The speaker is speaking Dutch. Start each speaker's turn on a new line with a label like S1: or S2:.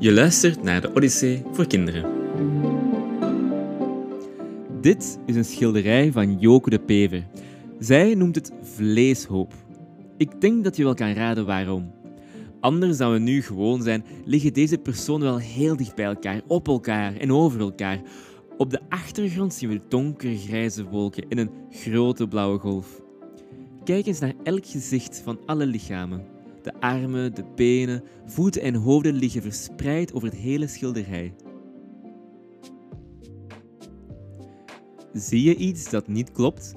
S1: Je luistert naar de Odyssee voor kinderen.
S2: Dit is een schilderij van Joke de Pever. Zij noemt het vleeshoop. Ik denk dat je wel kan raden waarom. Anders dan we nu gewoon zijn, liggen deze personen wel heel dicht bij elkaar, op elkaar en over elkaar. Op de achtergrond zien we donkergrijze wolken in een grote blauwe golf. Kijk eens naar elk gezicht van alle lichamen. De armen, de benen, voeten en hoofden liggen verspreid over het hele schilderij. Zie je iets dat niet klopt?